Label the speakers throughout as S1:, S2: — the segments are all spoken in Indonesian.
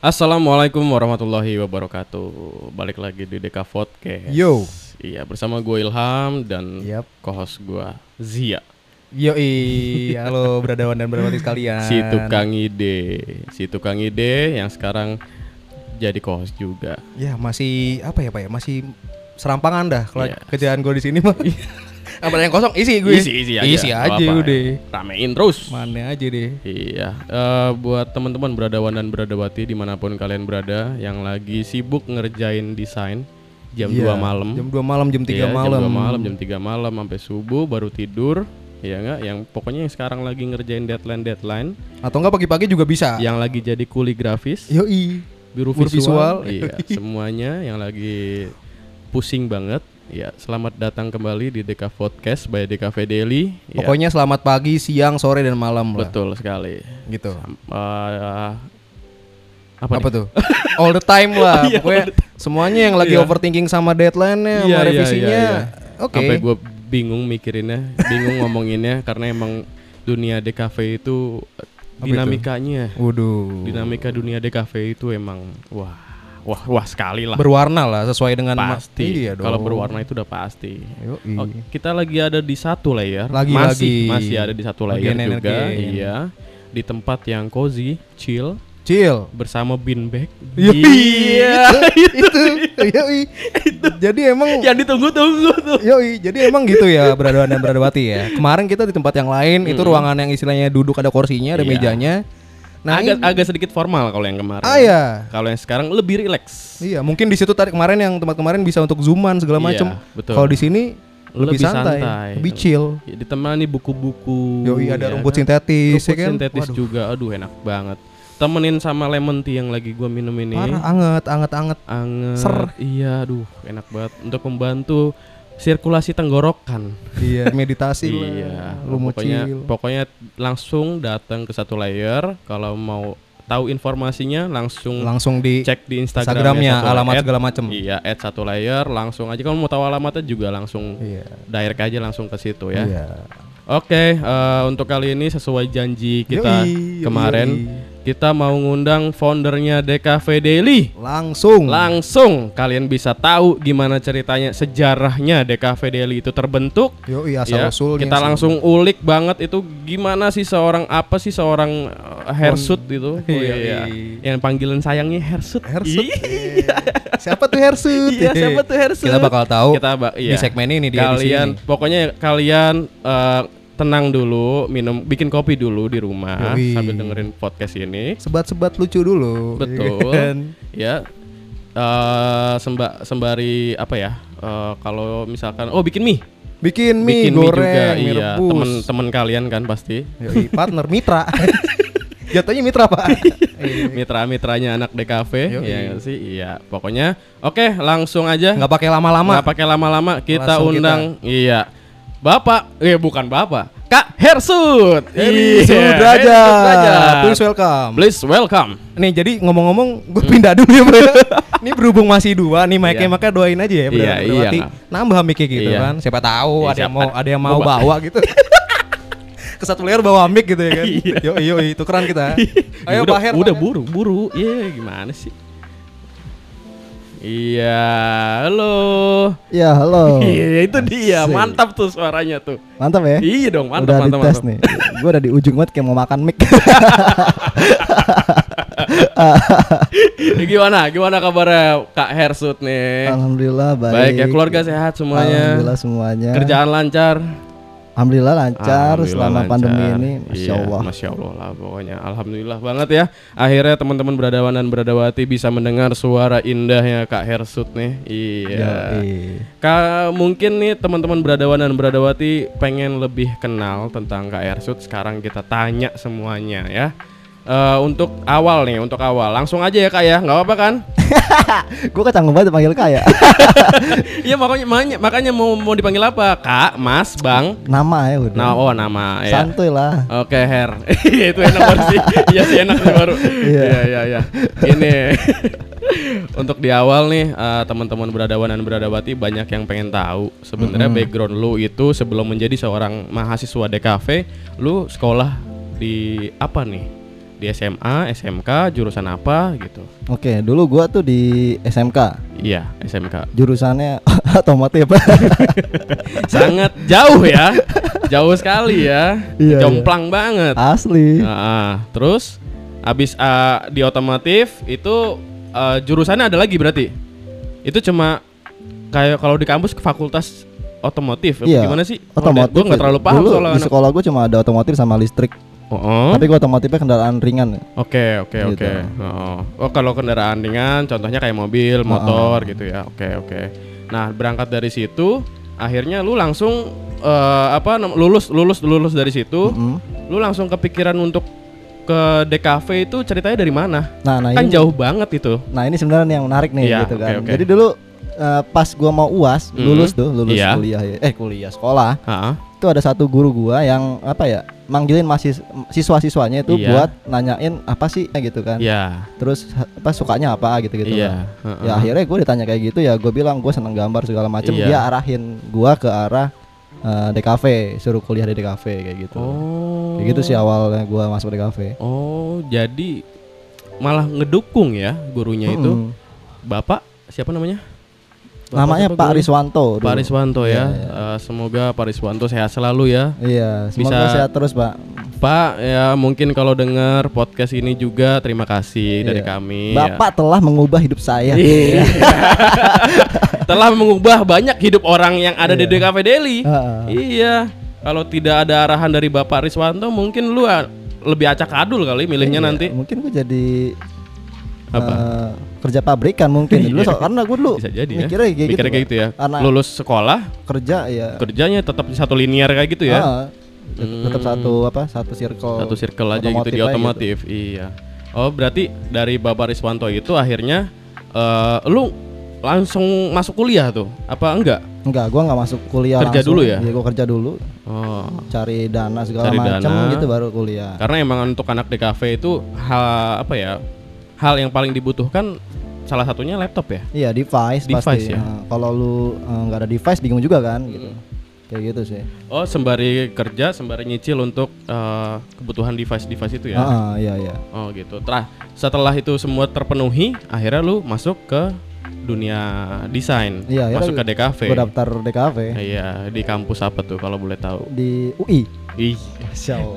S1: Assalamualaikum warahmatullahi wabarakatuh. Balik lagi di Deka Podcast.
S2: Yo.
S1: Iya, bersama gue Ilham dan
S2: Yap.
S1: co-host gue Zia.
S2: Yoi, halo beradawan dan beradawati sekalian.
S1: Si tukang ide, si tukang ide yang sekarang jadi co-host juga.
S2: Ya masih apa ya pak ya? Masih serampangan dah. Kalau
S1: Iya.
S2: kerjaan gue di sini mah. apa yang kosong isi gue.
S1: Isi isi aja.
S2: Isi aja udah.
S1: Ramein terus.
S2: Mana aja deh.
S1: Iya, eh, buat teman-teman beradawan dan beradawati di mana pun kalian berada yang lagi sibuk ngerjain desain jam
S2: Iya,
S1: 2 malam.
S2: Jam 2 malam, jam 3
S1: Iya,
S2: malam.
S1: Jam 2 malam, jam 3 malam sampai subuh baru tidur. Ya enggak, yang pokoknya yang sekarang lagi ngerjain deadline-deadline,
S2: Atau enggak pagi-pagi juga bisa.
S1: yang lagi jadi kuli grafis,
S2: Yoi.
S1: biru
S2: Biru
S1: visual,
S2: visual.
S1: iya, semuanya yang lagi pusing banget. Ya, selamat datang kembali di Deka Podcast by DKV Daily. Ya,
S2: Pokoknya selamat pagi, siang, sore dan malam lah.
S1: betul sekali.
S2: Gitu.
S1: Eh, apa,
S2: Apa,
S1: nih?
S2: tuh? All the time lah.
S1: Iya,
S2: Pokoknya semuanya yang lagi
S1: Iya.
S2: overthinking sama deadline-nya,
S1: Iya,
S2: sama
S1: iya,
S2: revisinya.
S1: iya,
S2: Oke.
S1: Sampai gue bingung mikirinnya, bingung ngomonginnya karena emang dunia DKV itu
S2: Apa itu?
S1: dinamikanya,
S2: Waduh.
S1: dinamika dunia DKV itu emang wah, wah, wah sekali lah.
S2: berwarna lah sesuai dengan
S1: pasti.
S2: Iya.
S1: Kalau berwarna itu udah pasti.
S2: Yoi.
S1: Oh, kita lagi ada di satu layer.
S2: Lagi,
S1: masih
S2: lagi.
S1: masih ada di satu layer
S2: Bagian
S1: juga. Iya. Di tempat yang cozy, chill
S2: Chill.
S1: bersama beanbag. Iya.
S2: itu, yoi. Jadi emang
S1: yang ditunggu-tunggu tuh.
S2: Yoi, jadi emang gitu ya beradawan dan beradawati ya. Kemarin kita di tempat yang lain itu ruangan yang istilahnya duduk ada kursinya, ada
S1: Iya.
S2: mejanya. Nah,
S1: agak
S2: ini-
S1: agak sedikit formal kalau yang kemarin.
S2: ah ya.
S1: Kalau yang sekarang lebih rileks.
S2: Iya, mungkin di situ tadi kemarin yang tempat kemarin bisa untuk zooman segala
S1: Iya,
S2: macam.
S1: betul.
S2: Kalau di sini lebih,
S1: Lebih
S2: santai,
S1: santai.
S2: lebih chill.
S1: Ya, ditemani buku-buku.
S2: Yoi, ada
S1: ya
S2: rumput
S1: kan?
S2: sintetis,
S1: Rumput
S2: ya kan?
S1: sintetis
S2: Waduh.
S1: juga. Aduh enak banget. Temenin sama lemon tea yang lagi gua minum ini.
S2: Parah anget, anget, anget.
S1: Anget.
S2: Ser.
S1: Iya, aduh enak banget untuk membantu sirkulasi tenggorokan.
S2: Iya, meditasi
S1: iya.
S2: Lu
S1: pokoknya pokoknya langsung datang ke satu layer kalau mau tahu informasinya langsung
S2: Langsung di
S1: cek di Instagramnya
S2: Instagramnya, alamat
S1: layer.
S2: segala macam.
S1: Iya, add satu layer langsung aja kalau mau tahu alamatnya juga langsung
S2: Iya.
S1: direct aja langsung ke situ ya.
S2: Iya.
S1: Oke, eh, untuk kali ini sesuai janji kita
S2: yoi,
S1: kemarin
S2: yoi.
S1: Kita mau ngundang foundernya DKV Daily.
S2: Langsung.
S1: Langsung kalian bisa tahu gimana ceritanya sejarahnya DKV Daily itu terbentuk.
S2: Yoi,
S1: Ya,
S2: asal usulnya.
S1: kita langsung ulik banget itu gimana sih seorang apa sih seorang uh, Hersut itu. Oh,
S2: Iya,
S1: iya.
S2: iya.
S1: Yang panggilan sayangnya Hersut.
S2: Hersut.
S1: Iya.
S2: Siapa tuh Hersut?
S1: Iya, siapa tuh Hersut?
S2: Kita bakal tahu
S1: Kita ba-
S2: di
S1: iya.
S2: segmen ini di
S1: kalian
S2: edisi ini.
S1: pokoknya kalian eh, tenang dulu, minum bikin kopi dulu di rumah
S2: Yoi.
S1: sambil dengerin podcast ini.
S2: Sebat-sebat lucu dulu.
S1: Betul.
S2: ya kan?
S1: Ya. eh semba sembari apa ya? eh, kalau misalkan oh bikin mie.
S2: Bikin mie,
S1: bikin mie
S2: goreng,
S1: juga
S2: mie
S1: iya,
S2: rebus.
S1: temen-temen kalian kan pasti.
S2: Yoi, partner mitra. Jatuhnya mitra, Pak. Iya.
S1: Mitra-mitranya anak DKV
S2: Yoi.
S1: ya nggak sih? Iya, pokoknya oke, langsung aja.
S2: Nggak pakai lama-lama.
S1: Nggak pakai lama-lama kita
S2: Langsung
S1: undang iya. Bapak, eh bukan Bapak. Kak Iya,
S2: Sudrajat.
S1: Heri Sudrajat.
S2: Please welcome.
S1: Please welcome.
S2: Nih jadi ngomong-ngomong gue pindah dulu ya bro. Ini berhubung masih dua nih mic-nya
S1: Iya.
S2: makanya doain aja ya bro.
S1: Iya, iya,
S2: Berarti
S1: nggak.
S2: nambah mic gitu
S1: Iya.
S2: kan. Siapa tahu
S1: Iya,
S2: ada yang
S1: siapa-
S2: mau ada yang mau
S1: mau ba-
S2: bawa gitu. Ke satu layer bawa mic gitu ya kan.
S1: Iya.
S2: Yo yo itu keren kita. Ayo
S1: udah,
S2: Pak Her.
S1: udah
S2: Pak Her.
S1: buru iya gimana sih iya halo
S3: Ya halo.
S1: iya itu dia
S3: Asik.
S1: mantap tuh suaranya tuh
S3: Mantap ya.
S1: iya dong mantap
S3: udah
S1: mantap
S3: dites
S1: mantap
S3: nih. Gue udah di ujung banget kayak mau makan mic.
S1: gimana gimana kabarnya kak Hersut nih
S3: Alhamdulillah baik.
S1: baik ya keluarga sehat semuanya
S3: Alhamdulillah semuanya.
S1: kerjaan lancar
S3: Alhamdulillah lancar
S1: Alhamdulillah
S3: selama
S1: lancar.
S3: pandemi ini. Masya
S1: Iya,
S3: Allah.
S1: Masya Allah lah pokoknya Alhamdulillah banget ya Akhirnya teman-teman beradawan dan beradawati bisa mendengar suara indahnya Kak Hersut nih Iya
S3: Yoi.
S1: Kak, mungkin nih teman-teman beradawan dan beradawati pengen lebih kenal tentang Kak Hersut Sekarang kita tanya semuanya ya Eh, Untuk awal nih, untuk awal Langsung aja ya Kak ya, nggak apa-apa kan?
S3: Gue kecanggung banget dipanggil kaya.
S1: Iya makanya, makanya, makanya mau, mau dipanggil apa? Kak, Mas, Bang
S3: Nama ya udah.
S1: Nah, oh nama ya
S3: Santuy lah.
S1: Oke Her, itu enak banget sih. Iya sih enak sih baru.
S3: Iya.
S1: Iya iya iya. Ini untuk di awal nih eh, teman-teman beradawan dan beradawati banyak yang pengen tahu sebenarnya background lu itu sebelum menjadi seorang mahasiswa DKV, lu sekolah di apa nih? Di SMA, SMK, jurusan apa gitu.
S3: Oke, dulu gua tuh di SMK.
S1: Iya, SMK.
S3: Jurusannya otomotif.
S1: Sangat jauh ya. Jauh sekali ya.
S3: Iya,
S1: Jomplang banget.
S3: Asli.
S1: Nah, terus abis ah, di otomotif itu ah, jurusannya ada lagi berarti? Itu cuma kayak kalau di kampus ke fakultas otomotif
S3: Iya.
S1: gimana sih?
S3: Otomotif.
S1: Gue nggak terlalu paham
S3: Dulu
S1: soalnya.
S3: di sekolah gua cuma ada otomotif sama listrik.
S1: Oh.
S3: Tapi gua otomotifnya kendaraan ringan.
S1: Oke oke
S3: Gitu.
S1: oke. Oh. kalau kendaraan ringan, contohnya kayak mobil, motor gitu ya. Oke oke. Nah berangkat dari situ, akhirnya lu langsung eh, apa lulus lulus lulus dari situ,
S3: Mm-mm.
S1: lu langsung kepikiran untuk ke DKV itu ceritanya dari mana?
S3: Nah, nah
S1: kan
S3: ini
S1: jauh banget itu.
S3: Nah ini sebenarnya yang menarik nih
S1: Iya,
S3: gitu kan.
S1: oke.
S3: Jadi dulu eh, pas gua mau uas lulus tuh lulus
S1: Iya.
S3: kuliah ya. eh kuliah sekolah
S1: Heeh.
S3: itu ada satu guru gua yang apa ya manggilin masih siswa-siswanya itu
S1: Iya.
S3: buat nanyain apa sih gitu kan.
S1: Iya.
S3: Terus apa sukanya apa gitu gitu.
S1: Iya.
S3: kan. Ya akhirnya gue ditanya kayak gitu ya gue bilang gue seneng gambar segala macem
S1: Iya.
S3: dia arahin gua ke arah eh, DKV suruh kuliah di DKV kayak gitu.
S1: Oh.
S3: Kayak gitu sih awalnya gua masuk DKV.
S1: Oh, jadi malah ngedukung ya gurunya itu.
S3: Mm-mm.
S1: Bapak siapa namanya?
S3: Namanya Pak? Riswanto.
S1: Pak Riswanto ya. Eh, semoga Pak Riswanto sehat selalu ya.
S3: Iya, semoga
S1: Bisa-
S3: sehat terus Pak.
S1: Pak ya mungkin kalau dengar podcast ini juga terima kasih dari
S3: Iya.
S1: kami. ya.
S3: Bapak telah mengubah hidup saya.
S1: Iya. telah mengubah banyak hidup orang yang ada di
S3: Iya.
S1: DKV Daily.
S3: Heeh.
S1: Iya. Kalau tidak ada arahan dari Bapak Riswanto mungkin lu ah, lebih acak adul kali milihnya
S3: Iya,
S1: nanti.
S3: Mungkin gue jadi
S1: Apa?
S3: eh, kerja pabrikan mungkin dulu so- karena gue dulu
S1: Bisa jadi ya.
S3: mikirnya kayak gitu,
S1: kayak gitu ya.
S3: Karena
S1: Lulus sekolah,
S3: kerja ya
S1: kerjanya tetap satu linear kayak gitu ya.
S3: Heeh. Tet- tetap
S1: Hmm.
S3: satu apa satu circle
S1: satu circle aja gitu di otomotif iya oh berarti dari Bapak Riswanto itu akhirnya eh lu langsung masuk kuliah tuh apa enggak
S3: enggak gua nggak masuk kuliah
S1: Kerja
S3: langsung.
S1: dulu ya?
S3: iya gua kerja dulu
S1: oh
S3: cari dana segala macam gitu baru kuliah
S1: karena emang untuk anak DKV itu hal apa ya hal yang paling dibutuhkan salah satunya laptop ya?
S3: Iya device,
S1: Device
S3: pasti.
S1: ya?
S3: Nah, kalau lu eh, nggak ada device bingung juga kan gitu. Kayak gitu sih.
S1: Oh sembari kerja sembari nyicil untuk eh, kebutuhan device device itu ya?
S3: Heeh, iya iya.
S1: Oh gitu. Terah setelah itu semua terpenuhi akhirnya lu masuk ke dunia desain.
S3: Iya,
S1: masuk ke DKV
S3: gua daftar DKV
S1: Iya, di kampus apa tuh kalau boleh tahu?
S3: di UI
S1: Ih,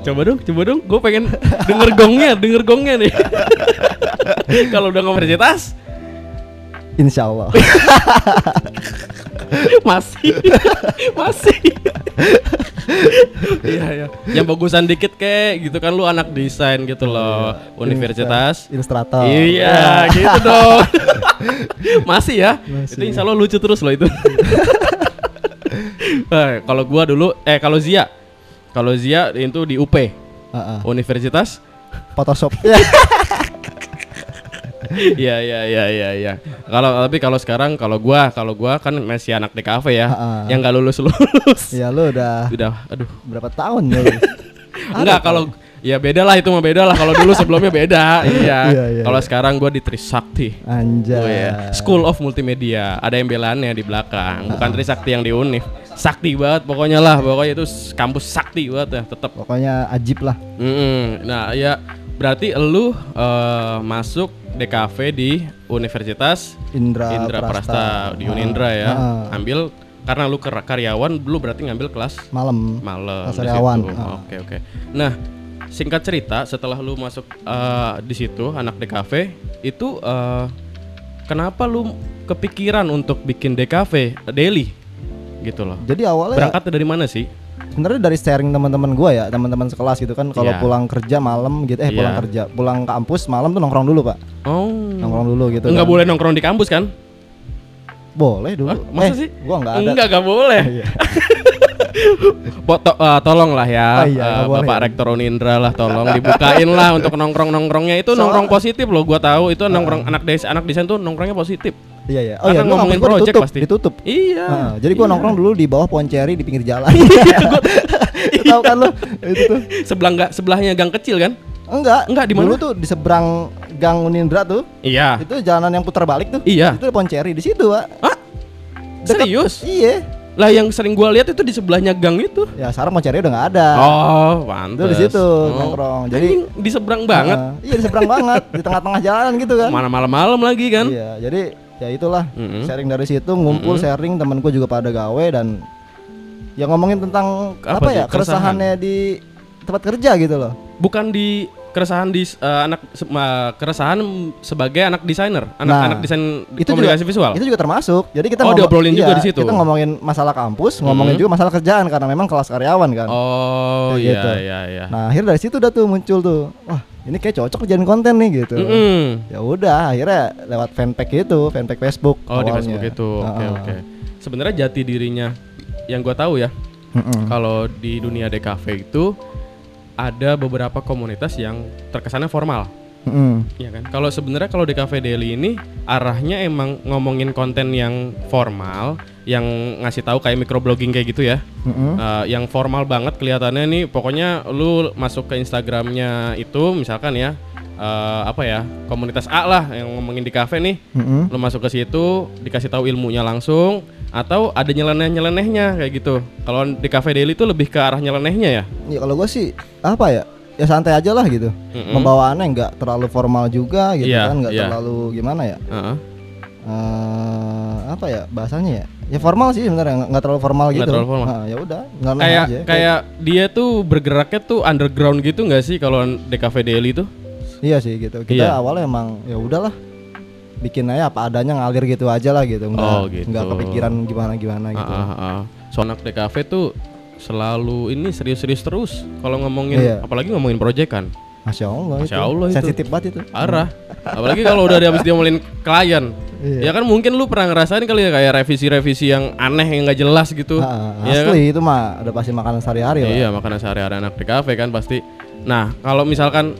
S1: coba dong, coba dong. Gue pengen denger gongnya, denger gongnya nih. kalau udah universitas
S3: Insya Allah
S1: masih, masih. Iya, iya. Yang bagusan dikit kek, gitu kan lu anak desain gitu loh, universitas.
S3: Ilustrator
S1: Iya, gitu dong. masih ya?
S3: Masih.
S1: Itu insya Allah lucu terus loh itu. Eh, kalau gua dulu, eh kalau Zia, kalau Zia itu di UP,
S3: Heeh.
S1: Universitas.
S3: Photoshop
S1: Iya iya iya iya iya. Kalau tapi kalau sekarang kalau gua kalau gua kan masih anak DKV ya,
S3: Ha-ha.
S1: yang nggak lulus lulus.
S3: ya lu udah
S1: Udah, aduh.
S3: berapa tahun ya?
S1: Enggak kalau ya beda lah itu mah beda lah. Kalau dulu sebelumnya beda. iya.
S3: Iya, iya,
S1: kalau
S3: iya.
S1: sekarang gua di Trisakti.
S3: Anjay.
S1: Oh ya, School of Multimedia. Ada yang belannya di belakang, bukan Trisakti yang di Unif. Sakti banget pokoknya lah, pokoknya itu kampus sakti banget ya, tetap.
S3: Pokoknya ajib lah.
S1: Mm-mm. Nah, ya berarti lu eh, masuk DKV di Universitas
S3: Indra,
S1: Indra Prasta, di Unindra ya.
S3: Ah,
S1: Ambil karena lu karyawan, lu berarti ngambil kelas
S3: malam.
S1: malam
S3: Kelas karyawan, ah.
S1: Oke, oke. Nah, singkat cerita setelah lu masuk eh, di situ anak DKV itu eh, kenapa lu kepikiran untuk bikin DKV daily gitu loh.
S3: Jadi awalnya
S1: Berangkat dari mana sih?
S3: Sebenarnya dari sharing teman-teman gua ya, teman-teman sekelas gitu kan kalau
S1: Iya.
S3: pulang kerja malam gitu eh
S1: Iya.
S3: pulang kerja, pulang kampus malam tuh nongkrong dulu, Pak.
S1: Oh.
S3: Nongkrong dulu gitu.
S1: Enggak
S3: kan.
S1: boleh nongkrong di kampus kan?
S3: Boleh dulu.
S1: Hah, masa
S3: eh,
S1: sih?
S3: Gua enggak ada.
S1: Enggak, enggak boleh.
S3: Iya.
S1: Po- to- eh, tolong lah ya,
S3: Oh iya, nggak boleh
S1: Bapak
S3: ya.
S1: Rektor Unindra lah, tolong dibukain lah untuk nongkrong nongkrongnya itu nongkrong positif loh, gua tahu itu nongkrong anak desa anak desain tuh nongkrongnya positif.
S3: Iya iya. Oh iya, dulu
S1: ngomongin
S3: gua
S1: project
S3: ditutup,
S1: pasti.
S3: ditutup.
S1: Iya.
S3: Heeh, jadi gua
S1: Iya.
S3: nongkrong dulu di bawah pohon ceri di pinggir jalan. Tahu kan lu? Itu tuh.
S1: Sebelah enggak sebelahnya gang kecil kan?
S3: Enggak.
S1: Enggak, di mana?
S3: Dulu tuh di seberang Gang Unindra tuh.
S1: Iya.
S3: Itu jalanan yang putar balik tuh.
S1: Iya.
S3: Itu pohon ceri di situ, Pak.
S1: Hah?
S3: Deket-
S1: Serius?
S3: Iya.
S1: Lah yang sering gua lihat itu di sebelahnya gang itu.
S3: Ya sekarang Moncari udah nggak ada.
S1: Oh,
S3: Itu
S1: pantes.
S3: di situ
S1: Oh.
S3: nongkrong. Jadi
S1: di seberang banget.
S3: Ah, iya di seberang banget, di tengah-tengah jalan gitu kan.
S1: Mana malam-malam lagi kan?
S3: Iya, jadi ya itulah
S1: Mm-mm.
S3: sharing dari situ, ngumpul sharing temanku juga pada gawe dan ya ngomongin tentang
S1: Apa
S3: apa, ya keresahannya di tempat kerja gitu loh.
S1: Bukan di keresahan di eh, anak ma- keresahan sebagai anak desainer, anak-anak
S3: Nah,
S1: desain
S3: Itu
S1: komunikasi
S3: juga,
S1: visual.
S3: Itu juga termasuk. Jadi kita
S1: Oh, diobrolin juga
S3: iya,
S1: di situ.
S3: Kita ngomongin masalah kampus, ngomongin juga masalah kerjaan karena memang kelas karyawan kan.
S1: Oh, iya
S3: gitu.
S1: iya iya.
S3: Nah, akhirnya dari situ udah tuh muncul tuh. Wah, ini kayak cocok dijadiin konten nih gitu.
S1: Mm-mm.
S3: Ya udah, akhirnya lewat fanpage itu, fanpage Facebook.
S1: Oh, di
S3: awalnya.
S1: Facebook itu. Oke,
S3: Heeh.
S1: oke. Sebenarnya jati dirinya yang gua tahu ya,
S3: Mm-mm.
S1: kalau di dunia DKV itu ada beberapa komunitas yang terkesannya formal.
S3: Mm-mm.
S1: Iya kan? Kalau sebenarnya kalau di Cafe Daily ini arahnya emang ngomongin konten yang formal, yang ngasih tahu kayak microblogging kayak gitu ya.
S3: Mm-mm.
S1: Eh, yang formal banget kelihatannya nih pokoknya lu masuk ke Instagramnya itu misalkan ya eh, apa ya komunitas A lah yang ngomongin di cafe nih
S3: Mm-mm.
S1: lu masuk ke situ dikasih tahu ilmunya langsung atau ada nyeleneh nyelenehnya kayak gitu kalau di cafe daily itu lebih ke arah nyelenehnya ya
S3: Ya kalau gue sih apa ya? Ya santai aja lah gitu.
S1: Mm-mm.
S3: Pembawaannya nggak terlalu formal juga gitu
S1: Iya,
S3: kan, nggak
S1: iya.
S3: terlalu gimana ya?
S1: Heeh.
S3: eh apa ya bahasanya ya? Ya formal sih sebenarnya nggak terlalu formal
S1: Nggak
S3: gitu.
S1: terlalu formal.
S3: Nah, ya udah,
S1: kayak
S3: aja.
S1: kayak dia tuh bergeraknya tuh underground gitu nggak sih kalau cafe daily tuh
S3: Iya sih gitu. Kita
S1: Iya.
S3: awalnya emang ya udahlah bikin aja apa adanya ngalir gitu aja lah gitu. Nggak,
S1: Oh, gitu.
S3: nggak kepikiran gimana gimana gitu.
S1: Ah, ah, ah. So anak DKV tuh selalu ini serius-serius terus kalau ngomongin
S3: Iya.
S1: apalagi ngomongin proyekan
S3: Masya Allah
S1: Masya
S3: itu.
S1: Allah itu.
S3: Sensitif banget itu.
S1: arah apalagi kalau udah habis dia ngomongin klien
S3: Iya.
S1: ya kan mungkin lu pernah ngerasain kali ya kayak revisi-revisi yang aneh yang nggak jelas gitu
S3: Ah, ah,
S1: Iya kan?
S3: asli itu mah udah pasti makanan sehari-hari lah.
S1: Iya makanan sehari-hari anak DKV kan pasti. Nah kalau misalkan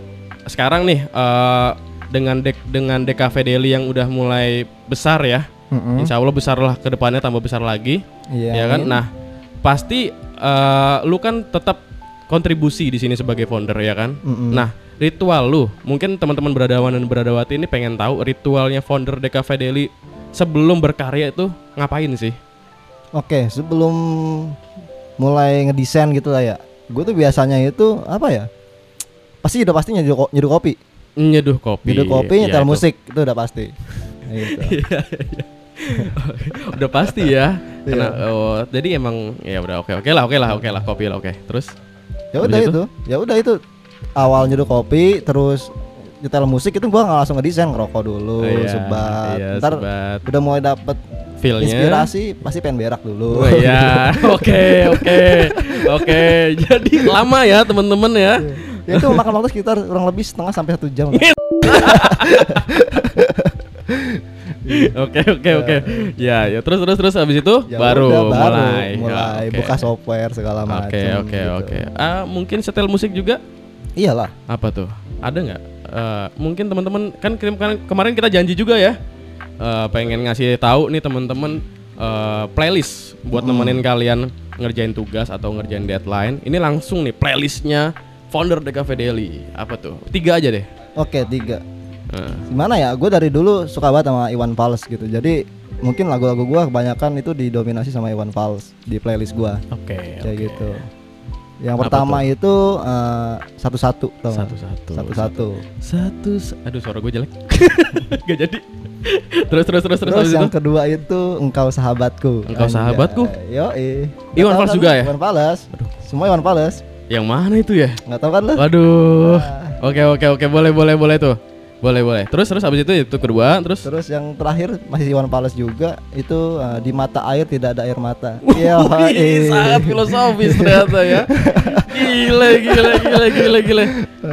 S1: sekarang nih eh, dengan dek dengan DKV Daily yang udah mulai besar ya,
S3: Mm-mm.
S1: Insya Allah besar lah ke depannya tambah besar lagi,
S3: Iya.
S1: ya kan? Nah pasti eh, lu kan tetap kontribusi di sini sebagai founder ya kan?
S3: Mm-mm.
S1: Nah ritual lu, mungkin teman-teman beradawan dan beradawati ini pengen tahu ritualnya founder DKV Daily sebelum berkarya itu ngapain sih?
S3: Oke, sebelum mulai ngedesain gitu lah ya. Gue tuh biasanya itu apa ya? Pasti udah pasti nyeduh, nyeduh kopi.
S1: Nyeduh kopi.
S3: Nyeduh kopi,
S1: Iya,
S3: nyetel
S1: itu.
S3: musik itu udah pasti. gitu.
S1: udah pasti ya
S3: Iya.
S1: Kena, oh, jadi emang ya udah oke oke lah oke lah oke lah kopi lah oke terus
S3: ya udah
S1: itu?
S3: itu. Ya udah itu awal nyeduh kopi terus nyetel musik itu gua nggak langsung ngedesain ngerokok dulu
S1: Oh, iya,
S3: sebat.
S1: iya,
S3: Ntar
S1: sebat.
S3: udah mulai dapet
S1: feelnya
S3: inspirasi pasti pengen berak dulu.
S1: Oh iya oke oke oke jadi lama ya teman-teman ya
S3: ya itu makan waktu sekitar kurang lebih setengah sampai satu jam.
S1: oke oke oke. Ya ya terus terus terus habis itu
S3: Ya
S1: baru,
S3: udah, baru
S1: mulai.
S3: Mulai
S1: Ya, oke.
S3: buka software segala macam.
S1: oke oke
S3: gitu.
S1: oke. Ah mungkin setel musik juga?
S3: Iyalah.
S1: apa tuh? Ada nggak? Eh, mungkin teman-teman kan kirim kan- kemarin kita janji juga ya. Eh, pengen ngasih tahu nih teman-teman eh, playlist buat nemenin kalian ngerjain tugas atau ngerjain deadline. Ini langsung nih playlistnya founder DKV Daily. Apa tuh? Tiga aja deh.
S3: Oke tiga.
S1: Eh,
S3: Gimana ya? Gue dari dulu suka banget sama Iwan Fals gitu. Jadi mungkin lagu-lagu gue kebanyakan itu didominasi sama Iwan Fals di playlist gue
S1: oke
S3: kayak
S1: oke.
S3: gitu. Yang
S1: Apa
S3: pertama itu eh, satu-satu.
S1: Satu-satu.
S3: Satu-satu.
S1: satu aduh suara gue jelek gak jadi terus terus terus terus,
S3: Terus yang
S1: itu
S3: kedua itu engkau sahabatku.
S1: Engkau Sahabatku?
S3: Yo,
S1: Iwan Fals juga ya?
S3: Iwan Fals. Semua Iwan Fals.
S1: yang mana itu ya
S3: Nggak tahu kan lu?
S1: Waduh. Oke oke oke boleh boleh boleh tuh. Boleh boleh. Terus terus habis itu itu kedua terus
S3: Terus yang terakhir masih Iwan Fals juga itu eh, di mata air tidak ada air mata. Iya,
S1: sangat filosofis ternyata ya. Gile gile gile gile gile.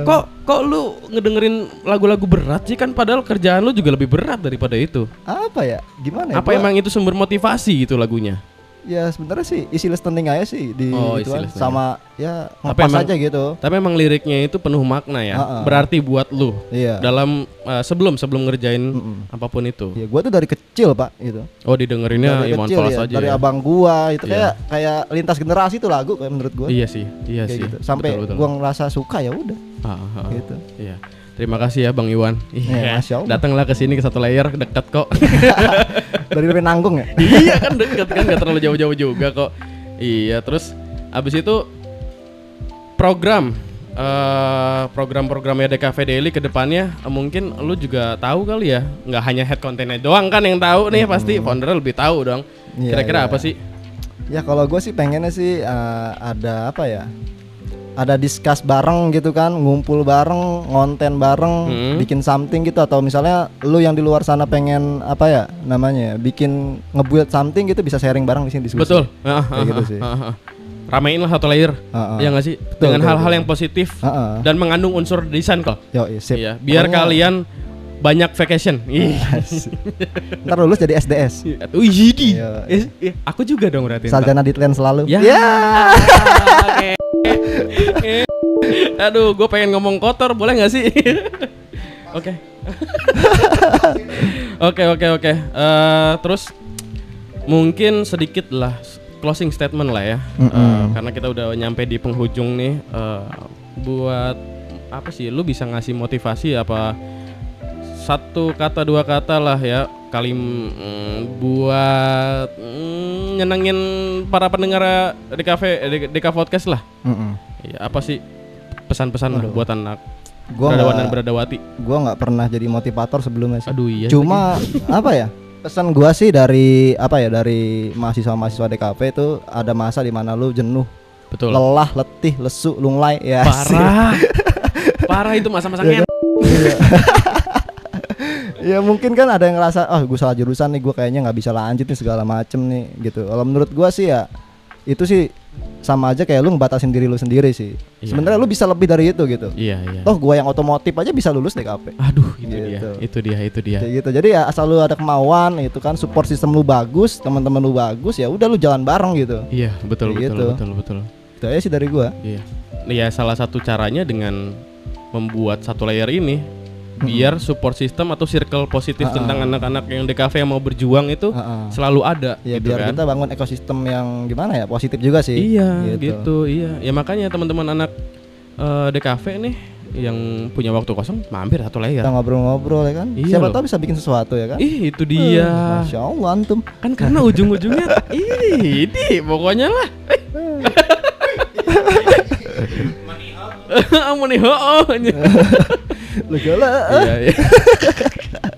S1: Kok kok lu ngedengerin lagu-lagu berat sih kan padahal kerjaan lu juga lebih berat daripada itu.
S3: Apa ya? Gimana ya?
S1: Apa
S3: Gua-
S1: emang itu sumber motivasi gitu lagunya?
S3: Ya sebenarnya sih isi listening aja sih di
S1: Oh,
S3: ituan. sama ya
S1: Tapi emang-
S3: aja gitu.
S1: Tapi emang liriknya itu penuh makna ya.
S3: Ha-ha.
S1: Berarti buat lu
S3: Iya.
S1: dalam eh, sebelum sebelum ngerjain
S3: Mm-mm.
S1: apa pun itu.
S3: Ya gua tuh dari kecil, Pak, gitu.
S1: Oh didengerinnya
S3: dari
S1: Iwan
S3: kecil
S1: Fals
S3: ya,
S1: aja
S3: dari
S1: ya.
S3: abang gua itu
S1: Iya.
S3: kayak kayak lintas generasi tuh lagu kayak menurut gua.
S1: Iya sih, iya
S3: kayak
S1: sih.
S3: gitu. Sampai
S1: Betul, betul.
S3: gua ngerasa suka ya udah
S1: Ah, ah, ah.
S3: gitu.
S1: Iya. Terima kasih ya Bang Iwan.
S3: Iya, Masya Allah.
S1: Datanglah ke sini ke satu layer dekat kok.
S3: Dari Penanggung ya?
S1: iya kan dekat kan nggak terlalu jauh-jauh juga kok. Iya, terus abis itu program eh program-programnya DKV Daily ke depannya eh, mungkin lu juga tahu kali ya nggak hanya head content doang kan yang tahu nih pasti founder lebih tahu dong
S3: Iya,
S1: kira-kira
S3: iya.
S1: apa sih
S3: Ya kalau gue sih pengennya sih eh, ada apa ya? Ada discuss bareng gitu kan, ngumpul bareng, ngonten bareng,
S1: Hmm.
S3: bikin something gitu atau misalnya lu yang di luar sana pengen apa ya namanya, ya, bikin ngebuild something gitu bisa sharing bareng di sini diskusi.
S1: betul
S3: Kayak
S1: ah,
S3: gitu
S1: ah,
S3: sih.
S1: ah, ah. ramein lah satu layer
S3: Ah, ah.
S1: ya nggak sih dengan
S3: betul,
S1: hal-hal
S3: betul.
S1: yang positif
S3: Heeh.
S1: dan mengandung unsur desain kok
S3: Yo, sip.
S1: iya biar
S3: Pokoknya-
S1: kalian banyak vacation Ih.
S3: Ntar lulus jadi SDS.
S1: Wih, jadi.
S3: Iya.
S1: Eh, eh, aku juga dong berarti.
S3: Sarjana Ditlen selalu.
S1: Ya. Oke. Eh. Aduh, gue pengen ngomong kotor, boleh nggak sih? Oke. Oke, oke, oke. Eh, Terus mungkin sedikit lah closing statement lah ya, Eh, karena kita udah nyampe di penghujung nih. eh, buat apa sih? Lu bisa ngasih motivasi apa? Satu kata dua kata lah ya kali mm, buat mm, nyenengin para pendengar di cafe di, di podcast lah.
S3: Mm-mm.
S1: Iya, apa sih pesan-pesan lah buat anak
S3: Gua
S1: beradawan dan beradawati?
S3: Gua nggak pernah jadi motivator sebelumnya sih.
S1: Aduh iya.
S3: Cuma apa ya? Pesan gua sih dari apa ya dari mahasiswa-mahasiswa DKP itu ada masa di mana lu jenuh,
S1: betul.
S3: lelah, letih, lesu, lunglai ya.
S1: Parah. Parah itu masa-masa ngen.
S3: ya mungkin kan ada yang ngerasa oh gue salah jurusan nih gue kayaknya nggak bisa lanjut nih segala macem nih gitu kalau menurut gua sih ya itu sih sama aja kayak lu ngebatasin diri lu sendiri sih
S1: Iya.
S3: sebenarnya lu bisa lebih dari itu gitu
S1: Iya, iya.
S3: toh gua yang otomotif aja bisa lulus DKP
S1: Aduh, itu dia.
S3: Gitu.
S1: Itu dia, itu dia.
S3: kayak gitu jadi ya asal lu ada kemauan itu kan support sistem lu bagus teman-teman lu bagus ya udah lu jalan bareng gitu
S1: Iya, betul
S3: Kayak
S1: betul
S3: gitu.
S1: betul betul.
S3: itu aja sih dari gua
S1: Iya. Ya salah satu caranya dengan membuat satu layer ini biar support system atau circle positif
S3: Ah,
S1: tentang anak-anak yang DKV yang mau berjuang itu
S3: Heeh.
S1: selalu ada
S3: ya
S1: gitu
S3: biar
S1: kan.
S3: kita bangun ekosistem yang gimana ya positif juga sih
S1: Iya, gitu. Iya. Ya makanya teman-teman anak eh, DKV nih yang punya waktu kosong mampir satu layer.
S3: kita ngobrol-ngobrol ya kan
S1: Iya
S3: siapa
S1: loh.
S3: tahu bisa bikin sesuatu ya kan
S1: Ih, itu dia.
S3: Eh, Masya Allah antum
S1: Kan karena ujung-ujungnya ini pokoknya lah. Amuni ho.
S3: Lu gila
S1: Iya, iya.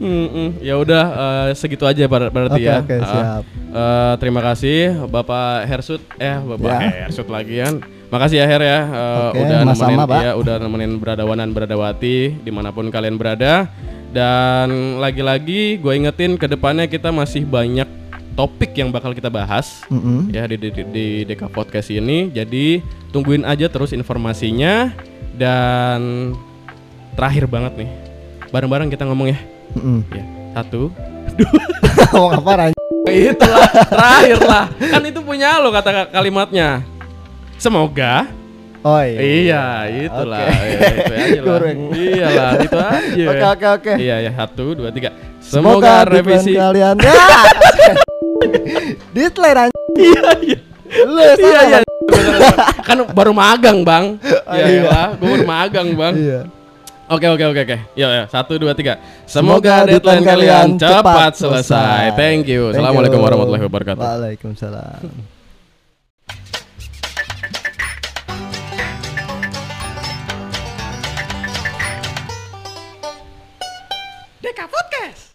S1: Mm-mm. Ya udah eh, segitu aja ber- berarti
S3: Oke,
S1: ya.
S3: oke,
S1: Ah.
S3: siap.
S1: Eh, terima kasih Bapak Hersut eh Bapak
S3: Ya.
S1: Hersut lagi kan. Makasih ya Her ya eh,
S3: Oke,
S1: udah nemenin
S3: Pak.
S1: ya udah nemenin beradawan dan beradawati di mana pun kalian berada. Dan lagi-lagi gue ingetin ke depannya kita masih banyak topik yang bakal kita bahas
S3: Mm-mm.
S1: ya di, di, di, di DK Podcast ini. Jadi tungguin aja terus informasinya dan terakhir banget nih. Bareng-bareng kita ngomong ya.
S3: Mm-mm.
S1: Ya, satu.
S3: Ngomong apa Ran?
S1: Itulah terakhir lah. Kan itu punya lo kata kalimatnya. Semoga
S3: Oh iya.
S1: Iya, itulah.
S3: Oke.
S1: Ya, itu aja lah.
S3: Kurang.
S1: Iyalah, itu aja.
S3: Oke oke oke.
S1: Iya ya, satu, dua, tiga.
S3: Semoga,
S1: Semoga, revisi.
S3: kalian. Ya. Anj-
S1: Iya, iya.
S3: Lu ya
S1: Iya, iya. Kan baru magang, Bang.
S3: Oh,
S1: Ya,
S3: iya.
S1: iya. gue baru magang, Bang.
S3: Iya.
S1: Oke oke oke oke. Ya ya satu dua tiga.
S3: Semoga
S1: Semoga deadline kalian
S3: cepat
S1: selesai.
S3: selesai.
S1: Thank you.
S3: Thank
S1: Assalamualaikum
S3: you.
S1: warahmatullahi wabarakatuh.
S3: Waalaikumsalam.